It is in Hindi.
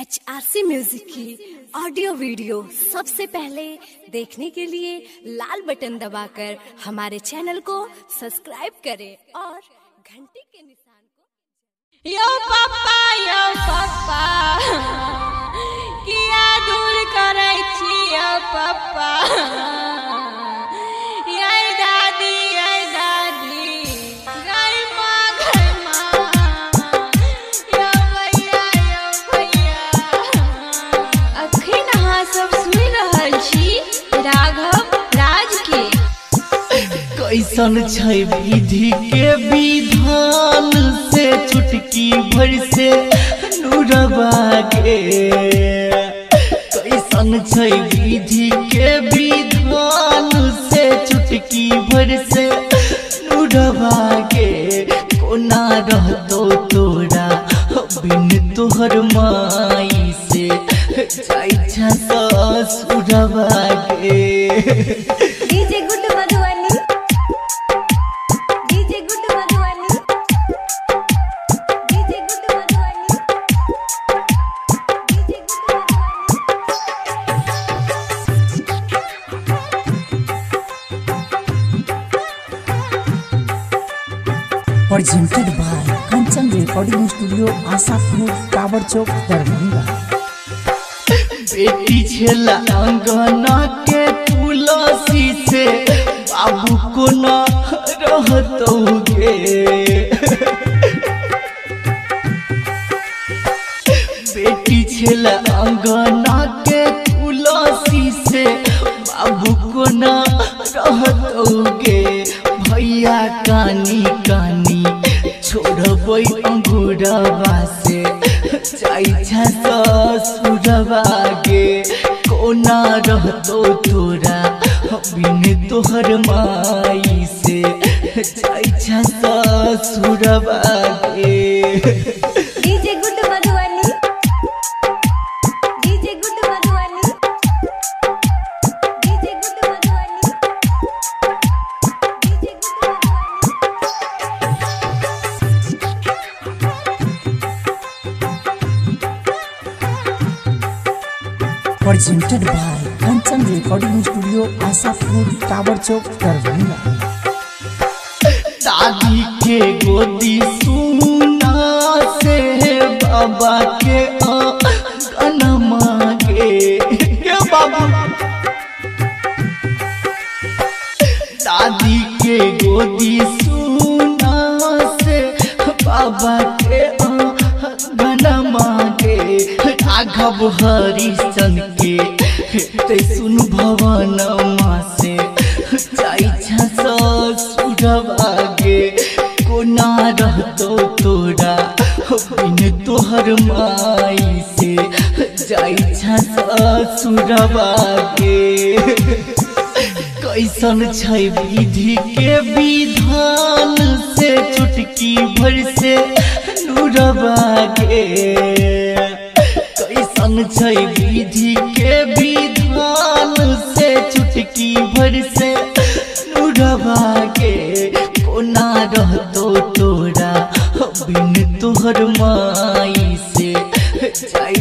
एच आर सी म्यूज़िक की ऑडियो वीडियो सबसे पहले देखने के लिए लाल बटन दबाकर हमारे चैनल को सब्सक्राइब करें और घंटी के निशान को यो पापा, यो पप्पा कैसन छै विधि के विधान से चुटकी भर से नूरबा के कैसन छै विधि के विधान से चुटकी भर से नूरबा के कोना रहतो तोरा बिन तोहर माई से? जाइ छ ससुरबा के presented by Kanchan recording studio Asha fruit tower Chowk Darbhanga. बेटी छेला अंगन के तुलसी से बाबू को न रहतोगे बेटी छेला अंगन के तुलसी से बाबू को न रहतोगे भैया कानी छोड़बै अंगुरवा से चाइछा ससुरवा के कोना रहतो तोरा, बिन तोहर माई से। चाइछा ससुरवा के DJ good Presented by Kanchan Recording Studio, Asapur, Tower Chowk, Darbhanga. दादी के गोदी सुना से बाबा के अन मांगे के बाबू दादी के गोदी सुना से बाबा राघव हरिश्चंद्र के ते सुन भवन माँ से जाइ छ ससुरवा गे कोना रहतो तोरा बिन तोहर माई से जाइ छ ससुरवा कैसन छै विधि के विधान से चुटकी भर से नूरबा उड़वा के कोना रहतो तोरा। बिन तुहर माई से जाई